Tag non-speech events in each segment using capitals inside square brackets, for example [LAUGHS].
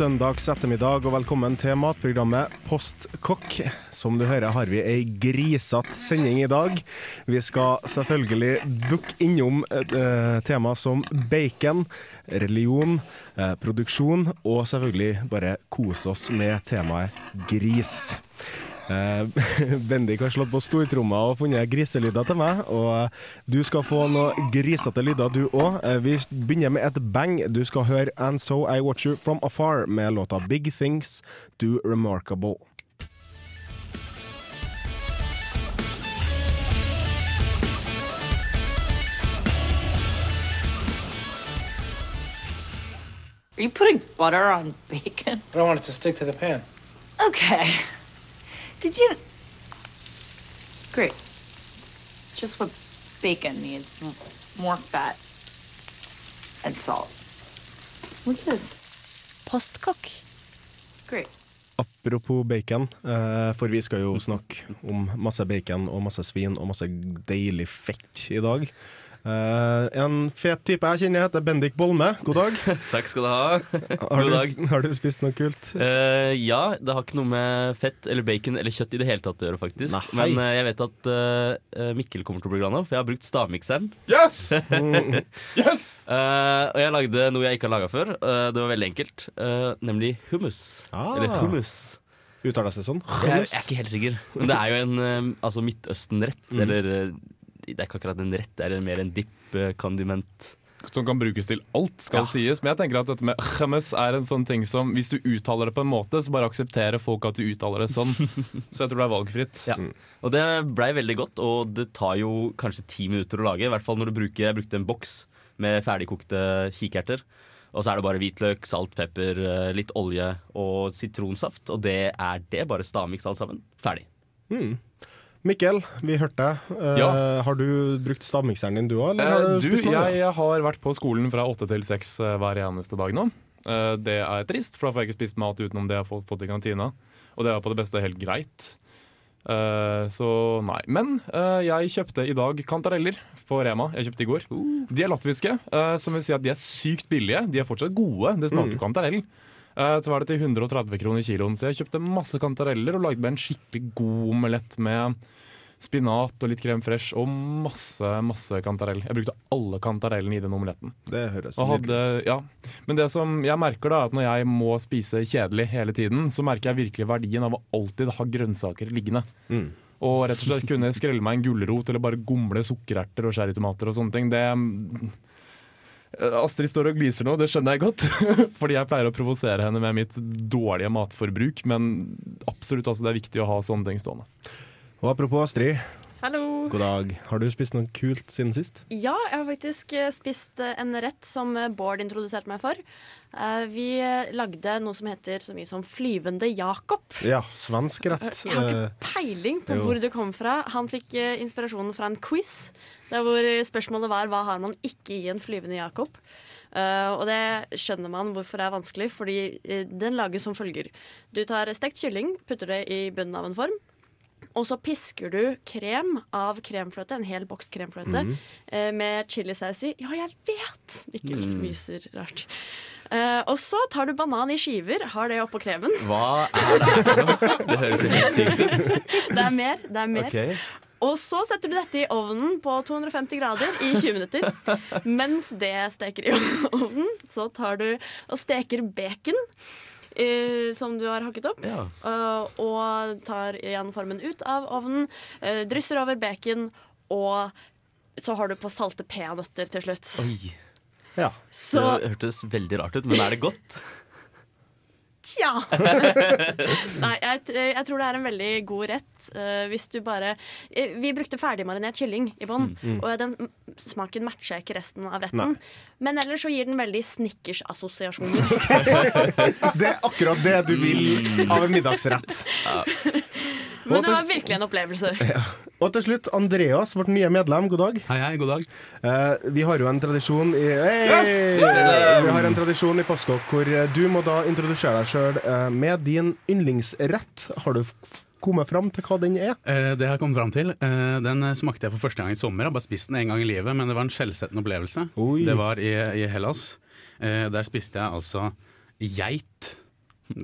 Søndags ettermiddag og velkommen til matprogrammet Postkokk. Som du hører har vi ei grisete sending i dag. Vi skal selvfølgelig dukke innom eh, tema som bacon, religion, eh, produksjon og selvfølgelig bare kose oss med temaet gris. Eh, [LAUGHS] Bendik har slått på stortromma og funnet griselyder til meg, og du skal få noen grisete lyder du òg. Vi begynner med et bang. Du skal høre And So I Watch You From Afar med låta Big Things Do Remarkable. Are you putting butter on bacon? I don't want it to stick to the pan. Okay. Did you? Great. It's just what bacon needs more fat and salt. What's this? Postkokk. Great. Apropos bacon, eh, for vi skal jo snakke om masse bacon og masse svin og masse deilig fett i dag. Eh, en fet type jeg kjenner heter Bendik Bolme. God dag. [LAUGHS] Takk skal du ha. [LAUGHS] Har God du, dag. har du spist noe kult? Uh, ja, det har ikke noe med fett eller bacon eller kjøtt i det hele tatt å gjøre, faktisk. Nei. Men uh, jeg vet at Mikkel kommer til å bli glad nå, for jeg har brukt stavmikseren. Yes! [LAUGHS] yes! Eh, og jeg lagde noe jeg ikke har laga før. Det var veldig enkelt, eh, nemlig hummus. Ah. Eller hummus. Uttaler det sånn? Jeg, jeg er ikke helt sikker. Men det er jo en altså Midtøsten-rett. Eller eh, det er ikke akkurat en rett, det er mer en dipp, eh, kondiment. som kan brukes til alt, skal Ja. sies. Men jeg tenker at dette med hummus er en sånn ting som hvis du uttaler det på en måte, så bare aksepterer folk at du uttaler det sånn. [LAUGHS] Så jeg tror det er valgfritt. Ja. Og det blei veldig godt, og det tar jo kanskje ti minutter å lage. I hvert fall når du bruker Jeg brukte en boks med ferdigkokte kikerter. Og så er det bare hvitløk, salt, pepper, eh, litt olje og sitronsaft. Og det er det. Bare stavmiks alt sammen. Ferdig. Mikkel, vi hørte deg. Eh, Ja. Har du brukt stavmikseren din du òg, Uh, Eh, du jeg, jeg har vært på skolen fra åtte til seks uh, hver eneste dag nå. Eh, Det er trist, for da får jeg ikke spist mat utenom det jeg har fått, i kantina. Og det er på det beste helt greit. Eh, så nei. Men eh, jeg kjøpte i dag kantareller på Rema. Jeg kjøpte i går. De er latviske, som vil si at de er sykt billige. De er fortsatt gode. Det smaker kantarell. Uh, så var det til 130 kroner kiloen, så jeg kjøpte masse kantareller og lagde meg en skikkelig god omelett med spinat og litt krem fresh og masse masse kantarell. Jeg brukte alle kantarellene i den omeletten. Det høres hadde, ja. Men det som jeg merker da, er at når jeg må spise kjedelig hele tiden, så merker jeg virkelig verdien av å alltid ha grønnsaker liggende. Mm. Og rett og slett kunne skrelle meg en gulrot eller bare gomle sukkererter og sherrytomater og sånne ting. Det Astrid står og gliser nå, det skjønner jeg godt. [LAUGHS] Fordi jeg pleier å provosere henne med mitt dårlige matforbruk. Men absolutt altså, det er viktig å ha sånne ting stående. Og apropos Astrid, Hallo. god dag. Har du spist noe kult siden sist? Ja, jeg har faktisk eh, spist eh, en rett som eh, Bård introduserte meg for. Vi lagde noe som heter så mye som flyvende Jakob. Ja, svensk rett. Jeg har ikke peiling på jo. hvor det kom fra. Han fikk inspirasjonen fra en quiz, der hvor spørsmålet var hva har man ikke i en flyvende Jakob. Uh, og det skjønner man hvorfor det er vanskelig, fordi eh, den lages som følger. Du tar stekt kylling, putter det i bunnen av en form. Og så pisker du krem av kremfløte, en hel boks kremfløte, eh, med chilisaus i. Ja, jeg vet! Mikkel myser rart. Eh, og så tar du banan i skiver, har det oppå kremen. Hva er det? Det høres helt sykt ut. [LAUGHS] Det er mer. det er mer. Okay. Og så setter du dette i ovnen på 250 grader i 20 minutter. Mens det steker i ovnen, så tar du og steker bacon. Eh, som du har hakket opp. Ja. eh, og tar igjen formen ut av ovnen. eh, drysser over bacon, og så har du på salte peanøtter til slutt. Oi. ja. Så Det hørtes veldig rart ut, men er det godt? [LAUGHS] tja! [LAUGHS] Nei, jeg, jeg tror det er en veldig god rett uh, hvis du bare eh, Vi brukte ferdigmarinert kylling i bånn, og den smaken matcher ikke resten av retten. Men ellers så gir den veldig Snickers-assosiasjoner. [LAUGHS] Det er akkurat det du vil av en middagsrett. [LAUGHS] Men det var virkelig en opplevelse. [LAUGHS] Og til slutt, Andreas, vårt nye medlem. God dag. Hei, hei, god dag. Eh, vi har jo en tradisjon i Yes! Vi har en tradisjon i Postkokk hvor eh, du må da introdusere deg sjøl eh, med din yndlingsrett. Har du kommet fram til hva den er? Eh, det har jeg kommet fram til. Eh, den eh, smakte jeg for første gang i sommer. Jeg har bare spist den en gang i livet, men det var en skjellsettende opplevelse. Oi. Det var i, i Hellas. Eh, der spiste jeg altså geit,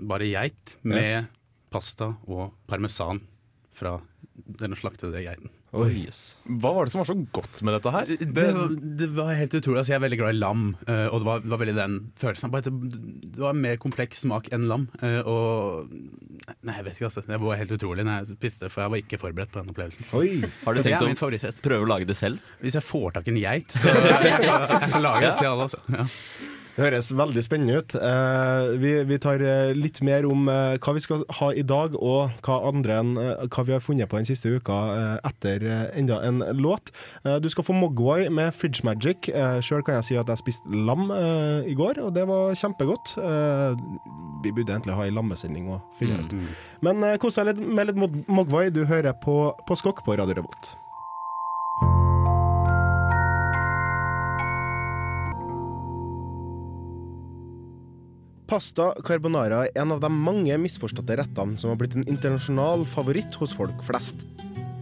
bare geit, med pasta og parmesan fra den slaktede geiten. Oi. Hva var det som var så godt med dette her? Det, det var helt utrolig. Altså, jeg er veldig glad i lam, eh, og det var, det var veldig den følelsen. Bare, det, var en mer kompleks smak enn lam. eh, og Nei, jeg vet ikke, altså. Det var helt utrolig når jeg spiste, for jeg var ikke forberedt på den opplevelsen. Oi. Har du tenkt å prøve å lage det selv? Hvis jeg får tak i en geit, så [LAUGHS] jeg jeg kan lage det til alle. Altså. Ja. Det høres veldig spennende ut. Eh, vi, vi tar eh, litt mer om eh, hva vi skal ha i dag, og hva, andre hva vi har funnet på den siste uka etter enda en låt. Du skal få Mogwai med Fridge Magic. Sjøl kan jeg si at jeg spiste lam i går, og det var kjempegodt. Eh, vi burde egentlig ha ei lammesending òg. Mm. Men kos deg litt med litt Mogwai. Du hører på, på Skokk på Radio Revolt. Pasta carbonara er en av de mange misforståtte rettene som har blitt en internasjonal favoritt hos folk flest.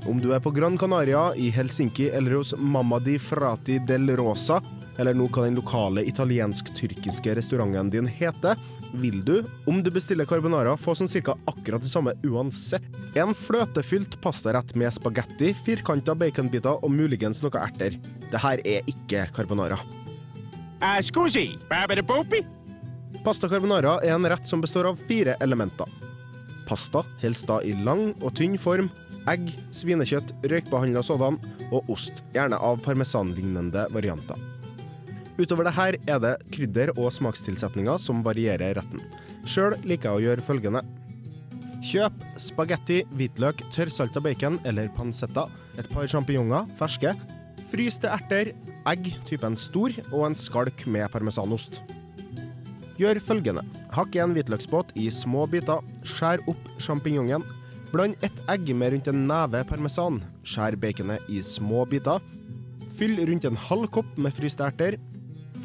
Om du er på Gran Canaria, i Helsinki eller hos Mamma di Frati del Rosa, eller nå hva den lokale italiensk-tyrkiske restauranten din heter, vil du, om du bestiller carbonara, få sånn cirka akkurat det samme uansett. En fløtefylt pastarett med spagetti, firkanta baconbiter og muligens noe erter. Det her er ikke carbonara. Uh, scusi? Pasta carbonara er en rett som består av fire elementer. Pasta, helst da i lang og tynn form, egg, svinekjøtt, røykbehandla sådan og ost, gjerne av parmesanlignende varianter. Utover det her er det krydder og smakstilsetninger som varierer retten. Sjøl liker jeg å gjøre følgende. Kjøp spagetti, hvitløk, tørrsalta bacon eller pansetta, et par sjampinjonger, ferske, fryste erter, egg typen stor og en skalk med parmesanost. Gjør følgende. Hakk en hvitløksbåt i små biter. Skjær opp sjampinjongen. Bland ett egg med rundt en neve parmesan. Skjær baconet i små biter. Fyll rundt en halv kopp med fryste erter.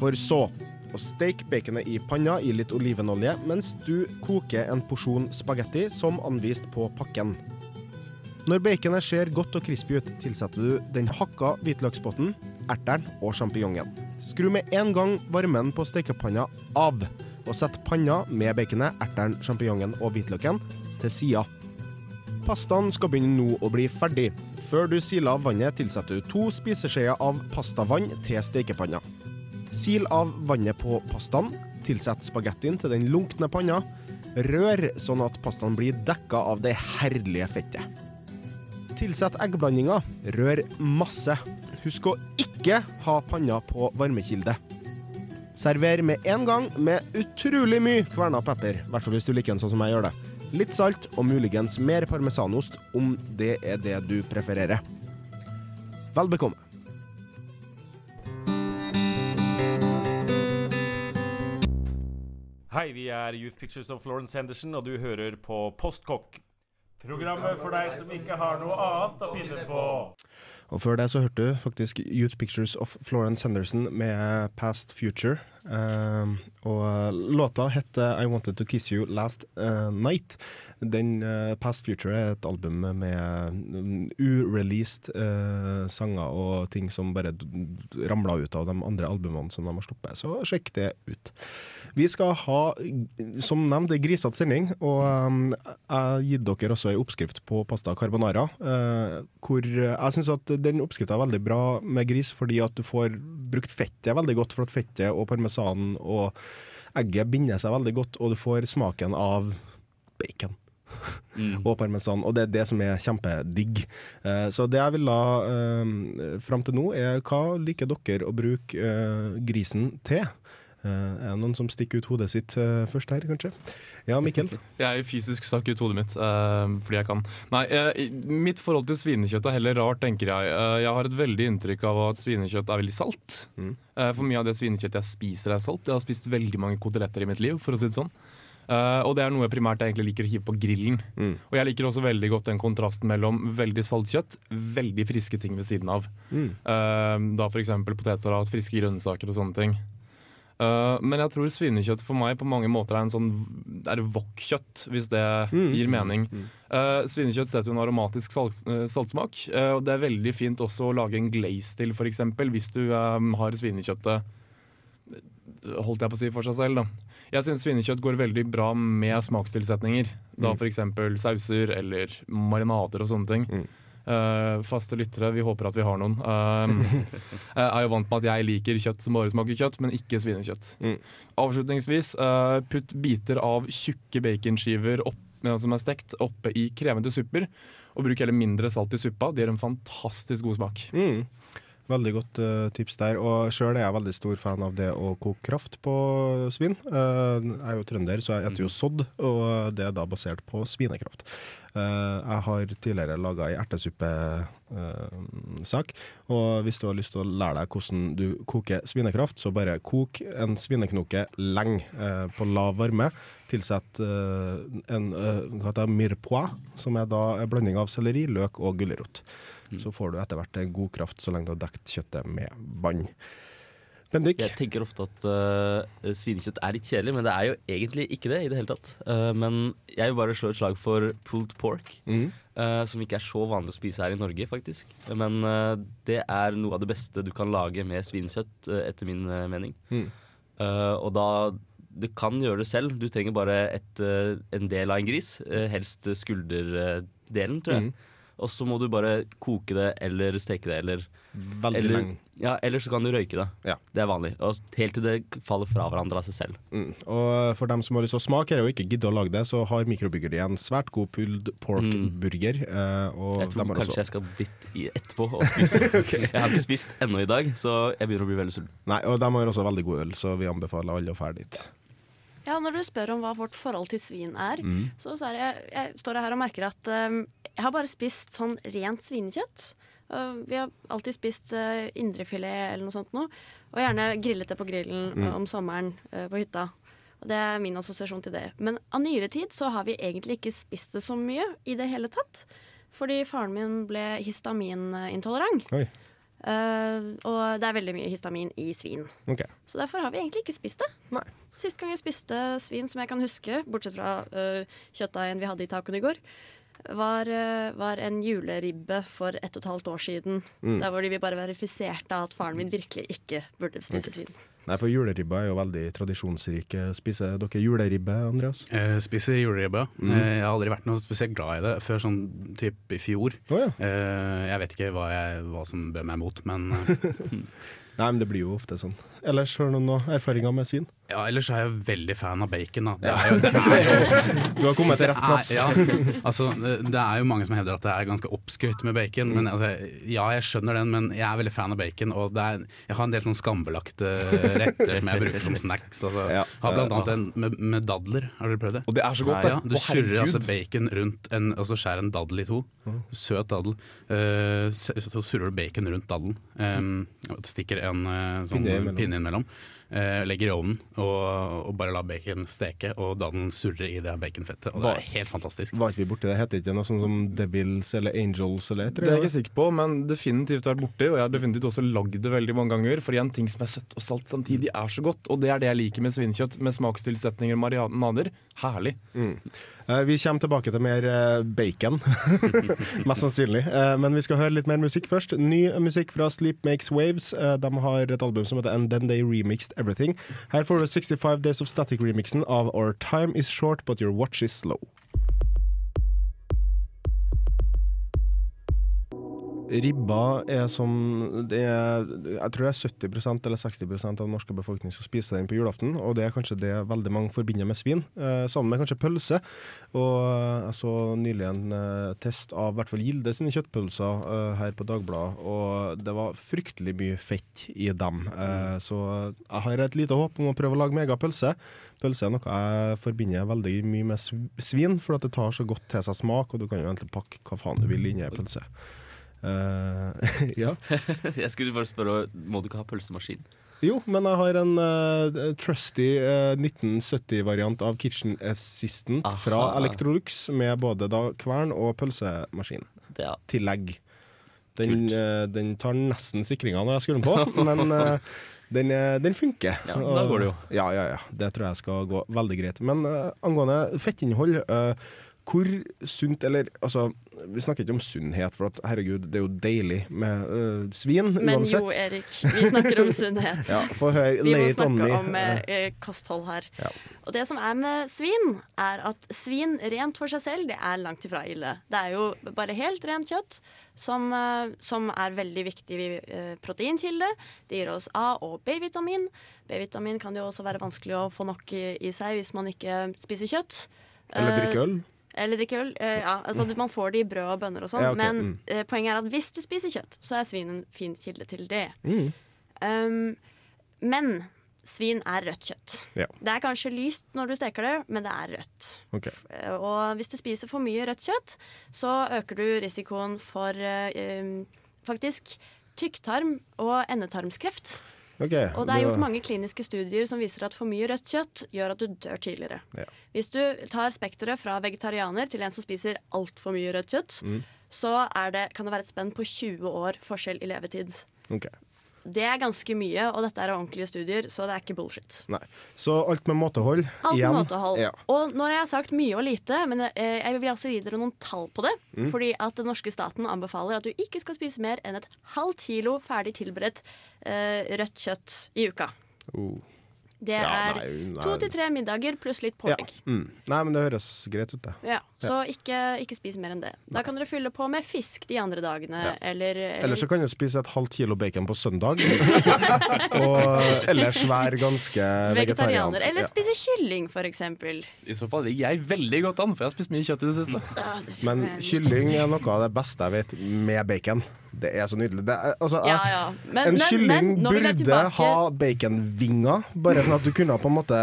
For så å steke baconet i panna i litt olivenolje mens du koker en porsjon spagetti som anvist på pakken. Når baconet ser godt og crispy ut, tilsetter du den hakka hvitløksbåten, erteren og sjampinjongen. Skru med en gang varmen på stekepanna av, og sett panna med baconet, erteren, sjampinjongen og hvitløken til sida. Pastaen skal begynne nå å bli ferdig. Før du siler av vannet, tilsetter du to spiseskjeer av pastavann til stekepanna. Sil av vannet på pastaen. Tilsett spagettien til den lunkne panna. Rør sånn at pastaen blir dekka av det herlige fettet. Tilsett eggblandinga. Rør masse. Husk å ikke ha panna på varmekilde. Server med en gang med utrolig mye kverna pepper, i hvert fall hvis du liker den sånn som jeg gjør det. Litt salt og muligens mer parmesanost, om det er det du prefererer. Vel bekomme. Hei, vi er Youth Pictures of Florence Henderson, og du hører på Postkokk. Programmet for deg som ikke har noe annet å finne på. Og før det så hørte du faktisk Youth Pictures of Florence Henderson med Past Future. Eh, og låta heter I Wanted To Kiss You Last uh, Night. Den uh, Past Future er et album med ureleased eh, sanger og ting som bare ramla ut av de andre albumene som de har sluppet. Så sjekk det ut. Vi skal ha, som nevnt, en grisete sending, og um, jeg har gitt dere også en oppskrift på pasta carbonara. eh, hvor jeg syns at den oppskrifta er veldig bra med gris, fordi at du får brukt fettet veldig godt, for at fettet og parmesanen og egget binder seg veldig godt, og du får smaken av bacon. [LAUGHS] og parmesan, og det er det som er kjempedigg. Eh, så det jeg vil la uh, fram til nå, er hva liker dere å bruke eh, grisen til? Eh, er det noen som stikker ut hodet sitt eh, først her, kanskje? Ja, Mikkel? Jeg fysisk stakk ut hodet mitt eh, fordi jeg kan. Nei, mitt forhold til svinekjøtt er heller rart, tenker jeg. Jeg har et veldig inntrykk av at svinekjøtt er veldig salt. Mm. For mye av det svinekjøttet jeg spiser, er salt. Jeg har spist veldig mange koteletter i mitt liv, for å si det sånn. Uh, og det er noe jeg primært jeg egentlig liker å hive på grillen. Og jeg liker også veldig godt den kontrasten mellom veldig saltkjøtt, veldig friske ting ved siden av. Mm. Uh, da f.eks. potetsalat, friske grønnsaker og sånne ting. Eh, men jeg tror svinekjøtt for meg på mange måter er en sånn er wok-kjøtt, hvis det Mm. gir mening. Eh, svinekjøtt setter jo en aromatisk salt, eh, saltsmak, uh, og det er veldig fint også å lage en glaze til, f.eks. Hvis du um, har svinekjøttet holdt jeg på å si for seg selv. da. Jeg syns svinekjøtt går veldig bra med smakstilsetninger. Da Mm. f.eks. sauser eller marinader og sånne ting. Mm. Eh, faste lyttere, vi håper at vi har noen. Uh, [LAUGHS] er jo vant med at jeg liker kjøtt som bare smaker kjøtt, men ikke svinekjøtt. Mm. Avslutningsvis, uh, putt biter av tjukke baconskiver opp, som er stekt, oppe i krevende supper. Og bruk heller mindre salt i suppa. Det gir en fantastisk god smak. Mm. Veldig godt uh, tips der. Og sjøl er jeg veldig stor fan av det å koke kraft på svin. Uh, jeg er jo trønder, så jeg spiser jo sodd, og det er da basert på svinekraft. Uh, jeg har tidligere laga ei ertesuppesak, og hvis du har lyst til å lære deg hvordan du koker svinekraft, så bare kok en svineknoke lenge uh, på lav varme. Tilsett uh, en uh, hva heter det, mirepoix, som er da en blanding av selleri, løk og gulrot. Så får du etter hvert god kraft så lenge du har dekt kjøttet med vann. Bendik? Jeg tenker ofte at uh, svinekjøtt er litt kjedelig, men det er jo egentlig ikke det i det hele tatt. Uh, men jeg vil bare slå et slag for pulled pork, Mm. uh, som ikke er så vanlig å spise her i Norge, faktisk. Men uh, det er noe av det beste du kan lage med svinekjøtt, etter min mening. Mm. Og da Du kan gjøre det selv. Du trenger bare et, en del av en gris, helst skulderdelen, tror jeg. Mm. Og så må du bare koke det eller steke det, eller Veldig eller, lenge. Ja, eller så kan du røyke det. Ja. Det er vanlig. Og helt til det faller fra hverandre av seg selv. Mm. Og for dem som har lyst til å smake det og ikke gidder å lage det, så har Mikrobryggeri en svært god pulled pork-burger. eh, Jeg tror kanskje også- jeg skal dit etterpå og spise. [LAUGHS] Jeg har ikke spist ennå i dag, så jeg begynner å bli veldig sulten. Nei, og de har også veldig god øl, så vi anbefaler alle å dra dit. Ja, Når du spør om hva vårt forhold til svin er, Mm. så, så er jeg, jeg står her og merker at um, jeg har bare spist sånn rent svinekjøtt. Uh, vi har alltid spist uh, indrefilet eller noe sånt noe. Og gjerne grillet det på grillen Mm. om sommeren uh, på hytta. Og Det er min assosiasjon til det. Men av nyere tid så har vi egentlig ikke spist det så mye i det hele tatt. Fordi faren min ble histaminintolerant. Uh, og det er veldig mye histamin i svin. Okay. Så derfor har vi egentlig ikke spist det. Sist gang jeg spiste svin som jeg kan huske, bortsett fra uh, kjøttdeigen vi hadde i tacoen i går, var, uh, var en juleribbe for ett og et halvt år siden. Mm. Der hvor de bare verifiserte at faren min virkelig ikke burde spise okay. svin. Nei, for juleribba er jo veldig tradisjonsrike. Spiser dere juleribbe, Andreas? Eh, spiser juleribbe. Mm. Eh, jeg har aldri vært noe spesielt glad i det før sånn typ i fjor. ja. eh, jeg vet ikke hva, jeg, hva som bør meg mot, men eh, [LAUGHS] Nei, men det blir jo ofte sånn. Ellers har du noen erfaringer med svin? ja, ellers er jeg veldig fan av bacon. Da. Det er jo, det er jo, [LAUGHS] Du har kommet til rett plass. er-. Ja, altså, det er jo mange som hevder at det er ganske oppskrytt med bacon. Mm. Men altså, Ja, jeg skjønner den, men jeg er veldig fan av bacon. Og det er, jeg har en del sånn skambelagte retter som jeg bruker som snacks. Altså, Ja. Har blant annet en med, med dadler. Har dere prøvd det? Og det er så godt, det. Ja, du Å, surrer altså bacon rundt en, så skjærer en daddel i to. Søt daddel. Uh, så så surrer du bacon rundt daddelen. Um, stikker en uh, sånn pinne innimellom. Eh, legger i ovnen og, og bare lar bacon steke, og da den surrer i det baconfettet. Og det er helt fantastisk. Var ikke vi borti det? Heter ikke noe sånt som Devils eller Angels eller et Det er jeg ikke sikker på, men definitivt vært borti. Og jeg har definitivt også lagd det veldig mange ganger. For en ting som er søtt og salt samtidig, er så godt. Og det er det jeg liker med svinekjøtt. Med smakstilsetninger og marinader. Herlig. Mm. Eh, Vi kommer tilbake til mer eh, bacon, [LAUGHS] mest sannsynlig. Eh, Men vi skal høre litt mer musikk først. Ny musikk fra Sleep Makes Waves. De har et album som heter And Then They Remixed Everything. Her får du 65 Days of Static-remixen av Our Time Is Short But Your Watch Is Slow. Ribba er som er, Jeg tror det er 70% eller 60 av den norske befolkningen som spiser den på julaften. Og det er kanskje det veldig mange forbinder med svin, eh, sammen med kanskje pølse. Og jeg så nylig en eh, test av i hvert fall Gilde sine kjøttpølser eh, her på Dagbladet, og det var fryktelig mye fett i dem. Eh, så jeg har et lite håp om å prøve å lage megapølse. Pølse er noe jeg forbinder veldig mye med svin, for at det tar så godt til seg smak, og du kan jo egentlig pakke hva faen du vil inni ei pølse. Eh, [LAUGHS] ja. [LAUGHS] jeg skulle bare spørre, må du ikke ha pølsemaskin? Jo, men jeg har en uh, trusty uh, 1970-variant av Kitchen Assistant Aha. fra Electrolux med både da kvern og pølsemaskin. Ja. Tillegg. Den, eh, den tar nesten sikringa når jeg skrur den på, [LAUGHS] men eh, den, eh, den funker. Ja, da går det jo. Ja, ja, ja. Det tror jeg skal gå veldig greit. Men eh, angående fettinnhold eh, hvor sunt, eller altså Vi snakker ikke om sunnhet, for at, herregud, det er jo deilig med uh, svin Men uansett. jo, Erik, vi snakker om sunnhet. [LAUGHS] Ja, høre. Vi må snakke om eh, kosthold her. Ja. Og det som er med svin, er at svin rent for seg selv, det er langt ifra ille. Det er jo bare helt rent kjøtt, som, uh, som er veldig viktig proteinkilde. Det gir oss A- og B-vitamin. B-vitamin kan jo også være vanskelig å få nok i, i seg hvis man ikke spiser kjøtt. Eller drikke øl. Eller drikke øl. Eh, ja, altså du- Man får det i brød og bønner og sånn, Ja, okay. men mm. eh, poenget er at hvis du spiser kjøtt, så er svin en fin kilde til det. Mm. Um, men svin er rødt kjøtt. Ja. Det er kanskje lyst når du steker det, men det er rødt. Okay. Eh, Og hvis du spiser for mye rødt kjøtt, så øker du risikoen for um, faktisk tykktarm og endetarmskreft. Ok, Og det er gjort mange kliniske studier som viser at for mye rødt kjøtt gjør at du dør tidligere. Ja. Hvis du tar spekteret fra vegetarianer til en som spiser altfor mye rødt kjøtt, Mm. så det, kan det være et spenn på 20 år forskjell i levetid. Ok. Det er ganske mye, og dette er ordentlige studier, så det er ikke bullshit. Nei. Så alt med måtehold. Alt med måtehold. Ja. Og nå har jeg sagt mye og lite, men eh, jeg vil også gi dere noen tall på det. Mm. Fordi at den norske staten anbefaler at du ikke skal spise mer enn et halvt kilo ferdig tilberedt uh, rødt kjøtt i uka. Oh. Det Ja, er nei, nei. to til tre middager pluss litt Ja. Mm. Nei, men det høres greit ut, det. Ja, så ikke, ikke spis mer enn det. Da kan dere fylle på med fisk de andre dagene, Ja. eller, eller Ellers så kan du spise et halvt kilo bacon på søndag. [LAUGHS] og ellers være ganske vegetarianer. Eller spise kylling, for eksempel. I så fall ligger jeg veldig godt an, for jeg har spist mye kjøtt i det siste. Men kylling er noe av det beste jeg vet med bacon. Det er så nydelig. Det er, altså, Ja, ja. Men- en men- kylling men burde tilbake- ha baconvinger, bare sånn at du kunne på en måte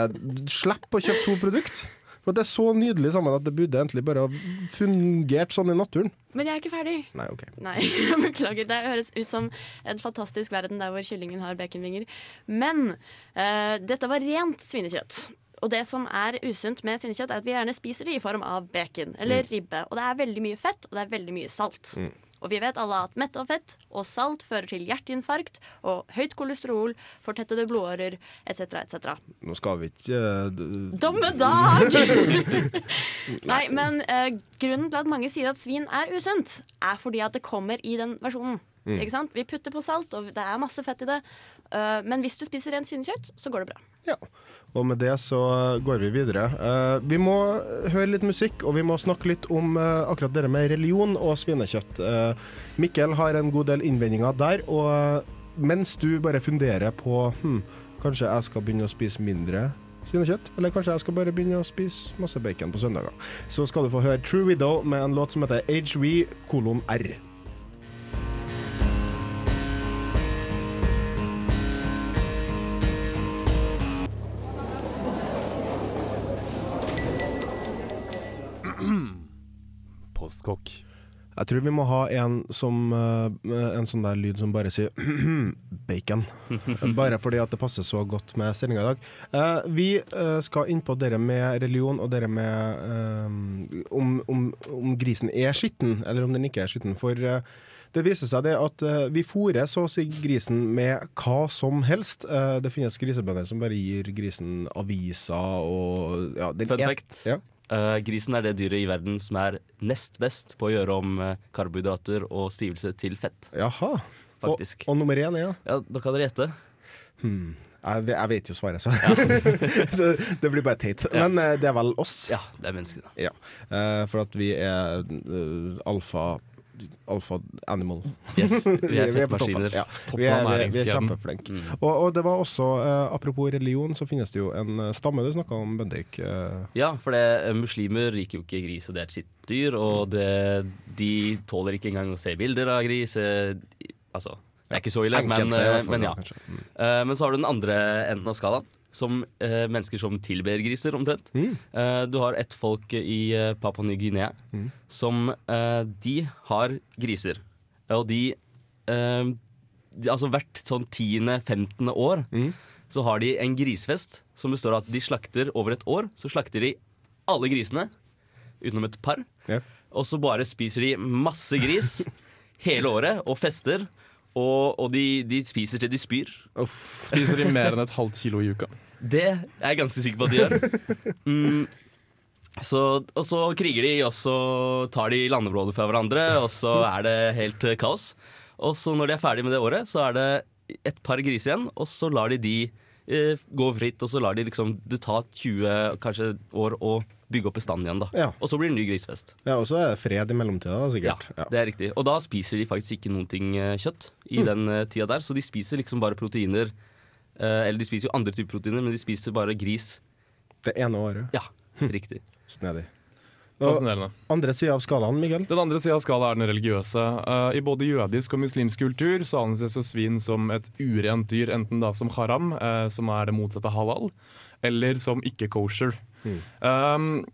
slippe å kjøpe to produkter. For det er så nydelig sammen at det burde egentlig bare ha fungert sånn i naturen. Men jeg er ikke ferdig. Nei, OK. Nei, [LAUGHS] beklager. Det høres ut som en fantastisk verden der hvor kyllingen har baconvinger. Men uh, dette var rent svinekjøtt. Og det som er usunt med svinekjøtt, er at vi gjerne spiser det i form av bacon eller Mm. ribbe. Og det er veldig mye fett, og det er veldig mye salt. Mm. Og vi vet alle at metta fett og salt fører til hjerteinfarkt og høyt kolesterol, fortettede blodårer etc. etc. Nå skal vi ikke d- Dommedag! [LAUGHS] Nei, men eh, grunnen til at mange sier at svin er usunt, er fordi at det kommer i den versjonen. Mm. Ikke sant? Vi putter på salt, og det er masse fett i det. Uh, men hvis du spiser rent svinekjøtt, så går det bra. Og med det så går vi videre. Uh, vi må høre litt musikk, og vi må snakke litt om uh, akkurat det med religion og svinekjøtt. Uh, Mikkel har en god del innvendinger der, og mens du bare funderer på hm, Kanskje jeg skal begynne å spise mindre svinekjøtt, eller kanskje jeg skal bare begynne å spise masse bacon på søndager. Så skal du få høre True Widow med en låt som heter HV kolon R. Jeg tror vi må ha en, som, eh, en sånn der lyd som bare sier [CLEARS THROAT] bacon. Bare fordi at det passer så godt med sendinga i dag. Uh, vi uh, skal inn på dere med religion og dere med uh, om, om, om grisen er skitten, eller om den ikke er skitten. For det viser seg det at vi fôrer så å si grisen med hva som helst. Det finnes grisebønder som bare gir grisen aviser og ja, Fun fact. Ja. Eh, grisen er det dyret i verden som er nest best på å gjøre om eh, karbohydrater og stivelse til fett. Jaha. Faktisk. Og, og nummer én er? Ja, Da kan dere gjette. Hmm. Jeg, jeg vet jo svaret, så. [LAUGHS] så det blir bare teit. Ja. Men uh, det er vel oss? Ja, det er menneskene. Ja. Uh, for at vi er alfa Alfa animal. Yes, vi er [LAUGHS] fettmaskiner. Ja. Vi er, vi er kjempeflinke. Mm. Og, og det var også, uh, apropos religion, så finnes det jo en eh, stamme du snakka om, Bendik. Uh. Ja, for det, muslimer liker jo ikke gris, og det er et sitt dyr. Og det, de tåler ikke engang å se bilder av gris. Altså, det er ikke så ille, men, men ja. Mm. Uh, Men så har du den andre enden av skalaen. Som eh, mennesker som tilber griser, omtrent. Mm. Eh, du har et folk i eh, Papua Ny-Guinea Mm. som eh, De har griser. Og de eh, de- altså hvert sånn tiende-femtende år så har de en grisfest som består av at de slakter over et år. Så slakter de alle grisene, utenom et par. Ja. Og så bare spiser de masse gris [LAUGHS] hele året og fester. Og, og de, de spiser til de spyr. Spiser de mer enn et halvt kilo i uka? Det er jeg ganske sikker på at de gjør. Mm, så, og så kriger de, og så tar de landområder fra hverandre, og så er det helt eh, kaos. Og så når de er ferdig med det året, så er det et par griser igjen, og så lar de de eh, gå fritt, og så lar de liksom det ta 20 kanskje år å bygge opp bestanden igjen, da. Ja. Og så blir det en ny grisefest. Ja, og så er det fred i mellomtida, sikkert. Ja. Det er riktig. Og da spiser de faktisk ikke noen ting eh, kjøtt i den eh, tida der, så de spiser liksom bare proteiner. Eh, eller de spiser jo andre typer proteiner, men de spiser bare gris. Det ene året. Ja, riktig. Snedig. Og Fascinerende. andre sida av skalaen, Miguel? Den andre sida av skalaen er den religiøse. Eh, I både jødisk og muslimsk kultur så anses jo svin som et urent dyr, enten da som haram, eh, som er det motsatte av halal, eller som ikke kosher. Um,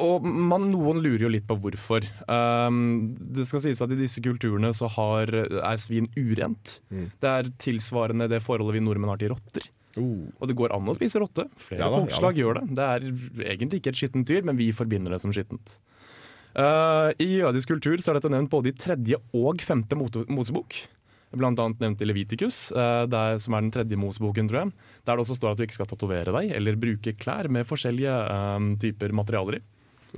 og man, noen lurer jo litt på hvorfor. Um, det skal sies at i disse kulturene så har, er svin urent. Det er tilsvarende det forholdet vi nordmenn har til rotter. Og det går an å spise rotte. Flere Ja da, ja folkeslag da. gjør det. Det er egentlig ikke et skittent dyr, men vi forbinder det som skittent. Uh, I jødisk kultur så er dette nevnt både i tredje og femte Mosebok. Blant annet nevnt i Leviticus, eh, der, som er den tredje Moseboken, tror jeg. Der det også står at du ikke skal tatovere deg eller bruke klær med forskjellige um, typer materialer i.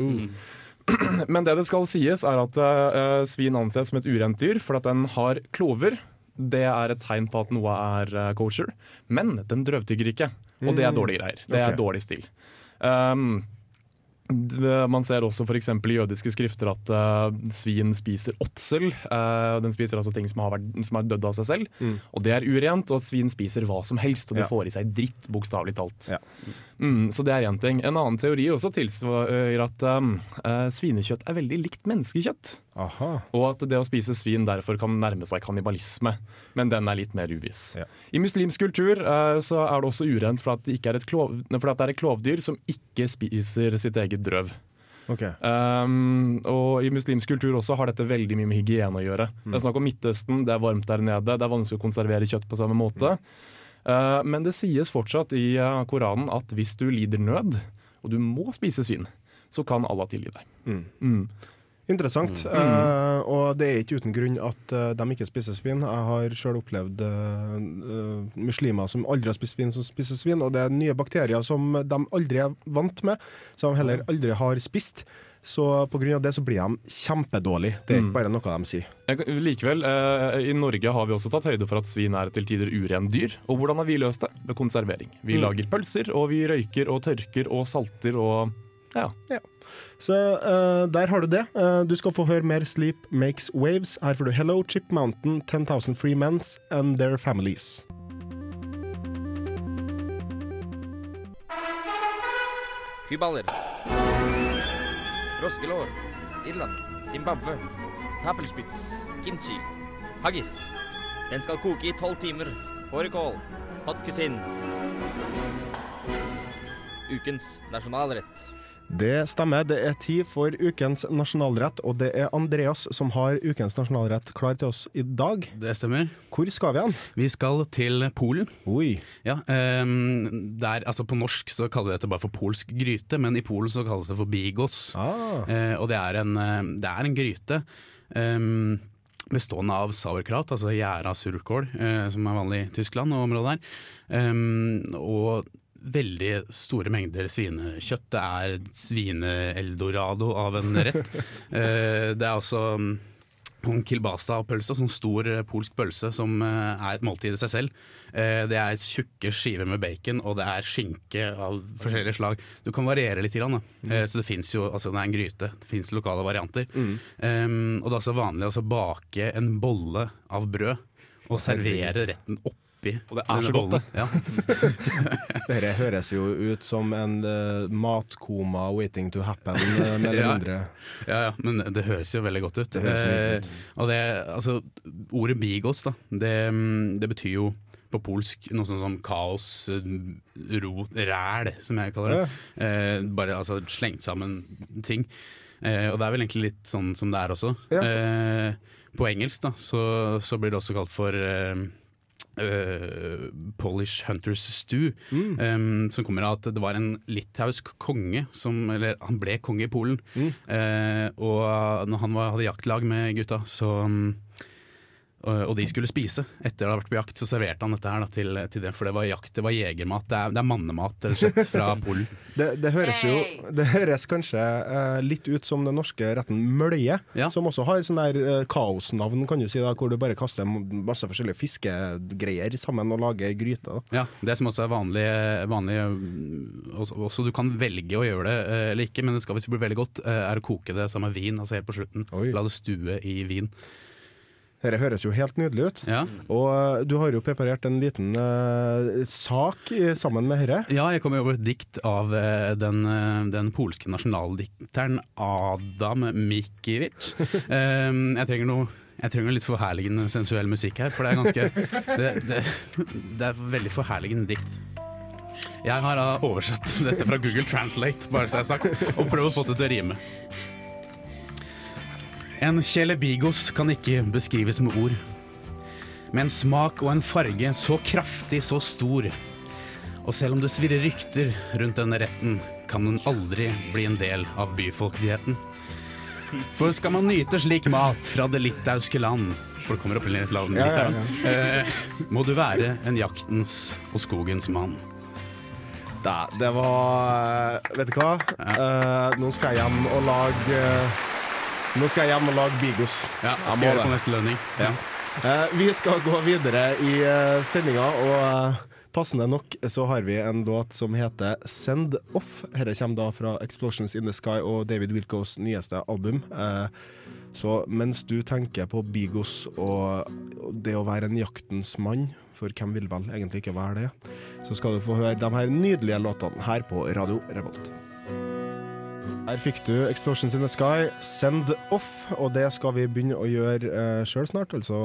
[CLEARS THROAT] Men det det skal sies, er at uh, svin anses som et urent dyr fordi at den har klover. Det er et tegn på at noe er uh, kosher. Men den drøvtygger ikke, og det er Mm. dårlige greier. Det er okay. dårlig stil. Um, man ser også f.eks. i jødiske skrifter at uh, svin spiser åtsel. Uh, den spiser altså ting som har, vært, som har dødd av seg selv. Mm. Og det er urent, og at svin spiser hva som helst. Og de Ja. får i seg dritt, bokstavelig talt. Ja. Mm, så det er én ting. En annen teori også tilsvarer at um, uh, svinekjøtt er veldig likt menneskekjøtt. Aha. Og at det å spise svin derfor kan nærme seg kannibalisme. Men den er litt mer uviss. Ja. I muslimsk kultur eh, så er det også urent for at, det ikke er et klov, for at det er et klovdyr som ikke spiser sitt eget drøv. Okay. Um, og I muslimsk kultur også har dette veldig mye med hygiene å gjøre. Det er snakk om Midtøsten, det er varmt der nede, det er vanskelig å konservere kjøtt på samme måte. Uh, men det sies fortsatt i uh, Koranen at hvis du lider nød, og du må spise svin, så kan Allah tilgi deg. Mm. Mm. Interessant. Eh, og det er ikke uten grunn at uh, de ikke spiser svin. Jeg har sjøl opplevd uh, eh, muslimer som aldri har spist svin, som spiser svin. Og det er nye bakterier som de aldri er vant med, som de heller aldri har spist. Så pga. det så blir de kjempedårlige. Det er Mm. ikke bare noe de sier. Likevel, eh, i Norge har vi også tatt høyde for at svin er til tider urent dyr. Og hvordan har vi løst det? Med konservering. Vi Mm. lager pølser, og vi røyker og tørker og salter og ja. Så uh, der har du det. Uh, du skal få høre mer Sleep Makes Waves. Her får du Hello Chip Mountain, 10,000 Free Mens and Their Families. Kyballer. Froskelår. Irland. Zimbabwe. Taffelspitz. Kimchi. Haggis. Den skal koke i tolv timer. Fårikål. Hot cuisine. Ukens nasjonalrett. Det stemmer. Det er tid for ukens nasjonalrett, og det er Andreas som har ukens nasjonalrett klar til oss i dag. Det stemmer. Hvor skal vi hen? Vi skal til Polen. Oi. Ja, um, der, altså På norsk så kaller vi dette bare for polsk gryte, men i Polen så kalles det for bigos. Ah. Uh, og det er en, eh, det er en gryte Um, bestående av sauerkraut, altså gjæra surkål, eh, som er vanlig i Tyskland og området der. Um, og veldig store mengder svinekjøtt. Det er svine-eldorado av en rett. [LAUGHS] Eh, det er altså mm, en kilbasa-pølse, sånn stor eh, polsk pølse som eh, er et måltid i seg selv. Det er tjukke skiver med bacon, og det er skinke av forskjellige slag. Du kan variere litt, grann. Eh, så det fins jo, altså det er en gryte, det fins lokale varianter. Um, og det er også vanlig å bake en bolle av brød og servere retten oppi Og det er så godt, [LAUGHS] det. Ja. Dette høres jo ut som en uh, matkoma waiting to happen, uh, mer eller Ja. mindre. Ja, ja, men det høres jo veldig godt ut. Det høres virkelig ut. Eh, og det, altså, ordet bigos, da, det, mm, det betyr jo på polsk noe sånn som kaos, eh, rot, ræl, som jeg kaller det. Eh, bare altså, slengt sammen ting. Eh, og det er vel egentlig litt sånn som det er også. Ja. Eh, på engelsk da, så, så blir det også kalt for eh, Polish Hunters Stew, em, som kommer av at det var en litauisk konge som Eller han ble konge i Polen. Eh, og når han var, hadde jaktlag med gutta, så mm, og og de skulle spise etter å ha vært på jakt, så serverte han dette her da, til, til det. For det var jakt, det var jegermat. Det er, det er mannemat rett og slett, fra [LAUGHS] Polen. Det, det høres jo Det høres kanskje uh, litt ut som den norske retten mølje, som også har sånn der uh, kaosnavn, kan du si, da, hvor du bare kaster masse forskjellige fiskegreier sammen og lager gryte. Da. Ja, Det som også er vanlig, vanlig også, også Du kan velge å gjøre det uh, eller ikke, men det skal hvis det blir veldig godt, eh, er å koke det sammen med vin. Altså helt på slutten. La det stue i vin. Dette høres jo helt nydelig ut. Og eh, du har jo preparert en liten uh, sak sammen med dette. Ja, jeg kommer over et dikt av uh, den, uh, den polske nasjonaldikteren Adam Mikiewicz. [LAUGHS] Eh, jeg trenger noe jeg trenger litt forherligende sensuell musikk her, for det er ganske Det, det, det er veldig forherligende dikt. Jeg har oversatt dette fra Google Translate, bare så jeg har sagt, og prøvd å få det til å rime. En kjelebigos kan ikke beskrives med ord. Med en smak og en farge så kraftig, så stor. Og selv om det svirrer rykter rundt denne retten, kan den aldri bli en del av byfolkdigheten. For skal man nyte slik mat fra det litauiske land, for det kommer opp i Ja, ja, Litauen, eh, må du være en jaktens og skogens mann. Da, det var eh, Vet du hva? Eh, nå skal jeg hjem og lage eh, Nå skal jeg hjem og lage bigos. Ja, Jeg skal gjøre på neste lønning. Ja. Uh, vi skal gå videre i uh, sendinga, og uh, passende nok så har vi en låt som heter Send Off. Dette kommer da fra Explosions in the Sky og David Wilco's nyeste album. Uh, så mens du tenker på bigos og det å være en jaktens mann, for hvem vil vel egentlig ikke være det, så skal du få høre de her nydelige låtene her på Radio Revolt. Her fikk du Explosions in the Sky, Send Off, og det skal vi begynne å gjøre uh, sjøl snart, altså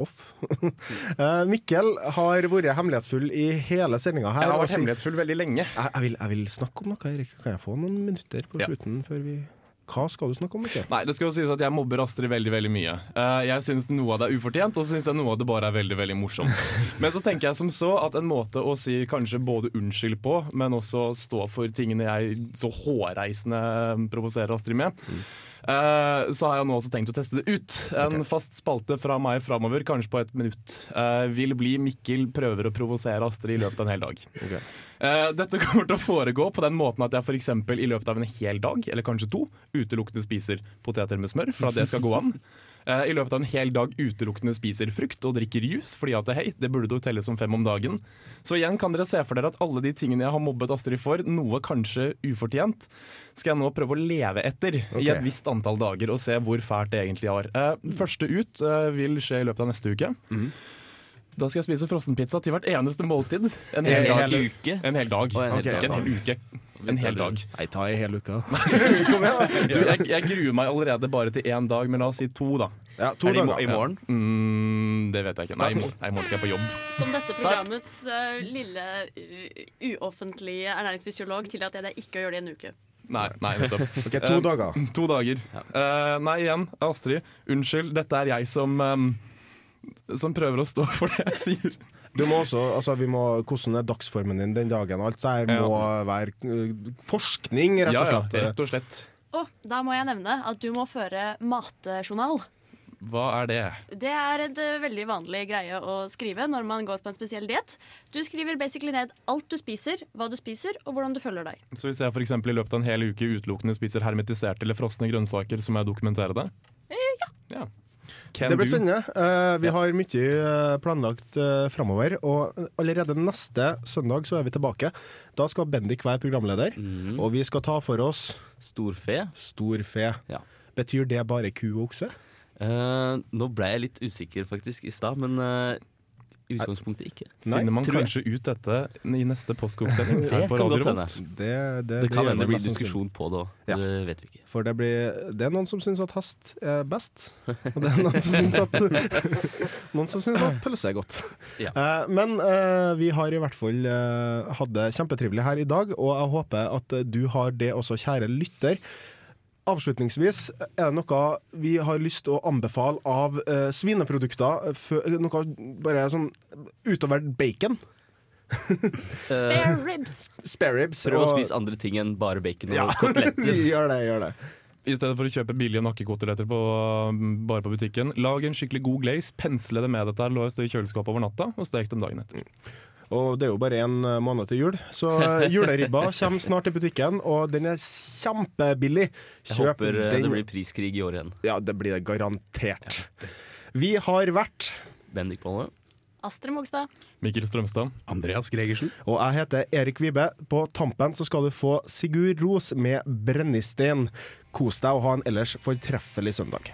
off. uh, [LAUGHS] Mikkel har vært hemmelighetsfull i hele sendinga her. Jeg har vært hemmelighetsfull veldig lenge. Jeg, jeg, vil, jeg vil snakke om noe, Erik. Kan jeg få noen minutter på Ja. slutten før vi Hva skal du snakke om, ikke? Nei, det skal jo sies at jeg mobber Astrid veldig veldig mye. Eh, jeg syns noe av det er ufortjent, og så syns jeg noe av det bare er veldig veldig morsomt. [LAUGHS] Men så tenker jeg som så at en måte å si kanskje både unnskyld på, men også stå for tingene jeg så hårreisende eh, provoserer Astrid med. eh, så har jeg nå også tenkt å teste det ut. En fast spalte fra meg framover, kanskje på et minutt, vil bli Mikkel prøver å provosere Astrid i løpet av en hel dag. Eh, dette kommer til å foregå på den måten at jeg for eksempel i løpet av en hel dag, eller kanskje to, utelukkende spiser poteter med smør, for at det skal gå an. Eh, I løpet av en hel dag utelukkende spiser frukt og drikker juice, fordi at hei, det burde jo telle som fem om dagen. Så igjen kan dere se for dere at alle de tingene jeg har mobbet Astrid for, noe kanskje ufortjent, skal jeg nå prøve å leve etter i et visst antall dager, og se hvor fælt det egentlig er. Eh, første ut vil skje i løpet av neste uke. Da skal jeg spise frossenpizza til hvert eneste måltid. En hel, En hel uke? En hel dag. En hel Ikke dag. en hel uke. En hel dag. Nei, ta ei hel uke. Du, jeg, jeg gruer meg allerede bare til én dag, men la oss si to, da. Ja, to Er det i dager. i morgen? Ja. Mm, det vet jeg ikke. Nei, i morgen, i morgen skal jeg på jobb. Som dette programmets uh, lille uh, uoffentlige ernæringsfysiolog tillater jeg deg ikke å gjøre det i en uke. Nei, nei nettopp. [LAUGHS] Ok, to dager. dager. To dager. Uh, nei, igjen, Astrid. Unnskyld, dette er jeg som eh, Som prøver å stå for det jeg sier. Du må også, altså vi må, Hvordan er dagsformen din den dagen? Alt det her må være uh, forskning, rett og slett. ja, ja rett og slett. Og da må jeg nevne at du må føre matjournal. Hva er det? Det er en eh, veldig vanlig greie å skrive når man går på en spesiell diett. Du skriver basically ned alt du spiser, hva du spiser, og hvordan du følger deg. Så hvis jeg for eksempel i løpet av en hel uke utelukkende spiser hermetiserte eller frosne grønnsaker, så må jeg dokumentere det? Ja. Can Det blir spennende. Uh, vi har mye eh, planlagt uh, framover, og allerede neste søndag så er vi tilbake. Da skal Bendik være programleder, og vi skal ta for oss Storfe. Storfe. Ja. Betyr det bare ku og okse? Uh, nå ble jeg litt usikker faktisk i stad, men eh, i utgangspunktet ikke. Nei, Finner man kanskje ut dette i neste postkokksending? Det på godt hende. Det, det, Det kan hende det blir diskusjon på det òg. Ja. Det vet vi ikke. For det, blir, det er noen som syns at hest er best, og det er noen som syns at, [LAUGHS] noen som syns at pølse er godt. Ja. Uh, men uh, vi har i hvert fall uh, hatt det kjempetrivelig her i dag, og jeg håper at du har det også, kjære lytter. Avslutningsvis, er det noe vi har lyst til å anbefale av eh, svineprodukter? noe bare sånn utover bacon? [LAUGHS] Spare ribs. Spare ribs. Prøv å spise andre ting enn bare bacon og Ja. koteletter. [LAUGHS] gjør det, gjør det. I stedet for å kjøpe billige nakkekoteletter på, bare på butikken, lag en skikkelig god glaze, pensle det med dette, her, lås det i kjøleskapet over natta, og stek dem dagen etter. Og det er jo bare en eh, måned til jul, så eh, [LAUGHS] juleribba kommer snart i butikken, og den er kjempebillig. Jeg håper den. det blir priskrig i år igjen. Ja, det blir det garantert. Vi har vært Bendik Bolle. Astrid Mogstad. Mikkel Strømstad. Andreas Gregersen. Og jeg heter Erik Vibe. På tampen så skal du få Sigurd Ros med 'Brennistein'. Kos deg og ha en ellers fortreffelig søndag.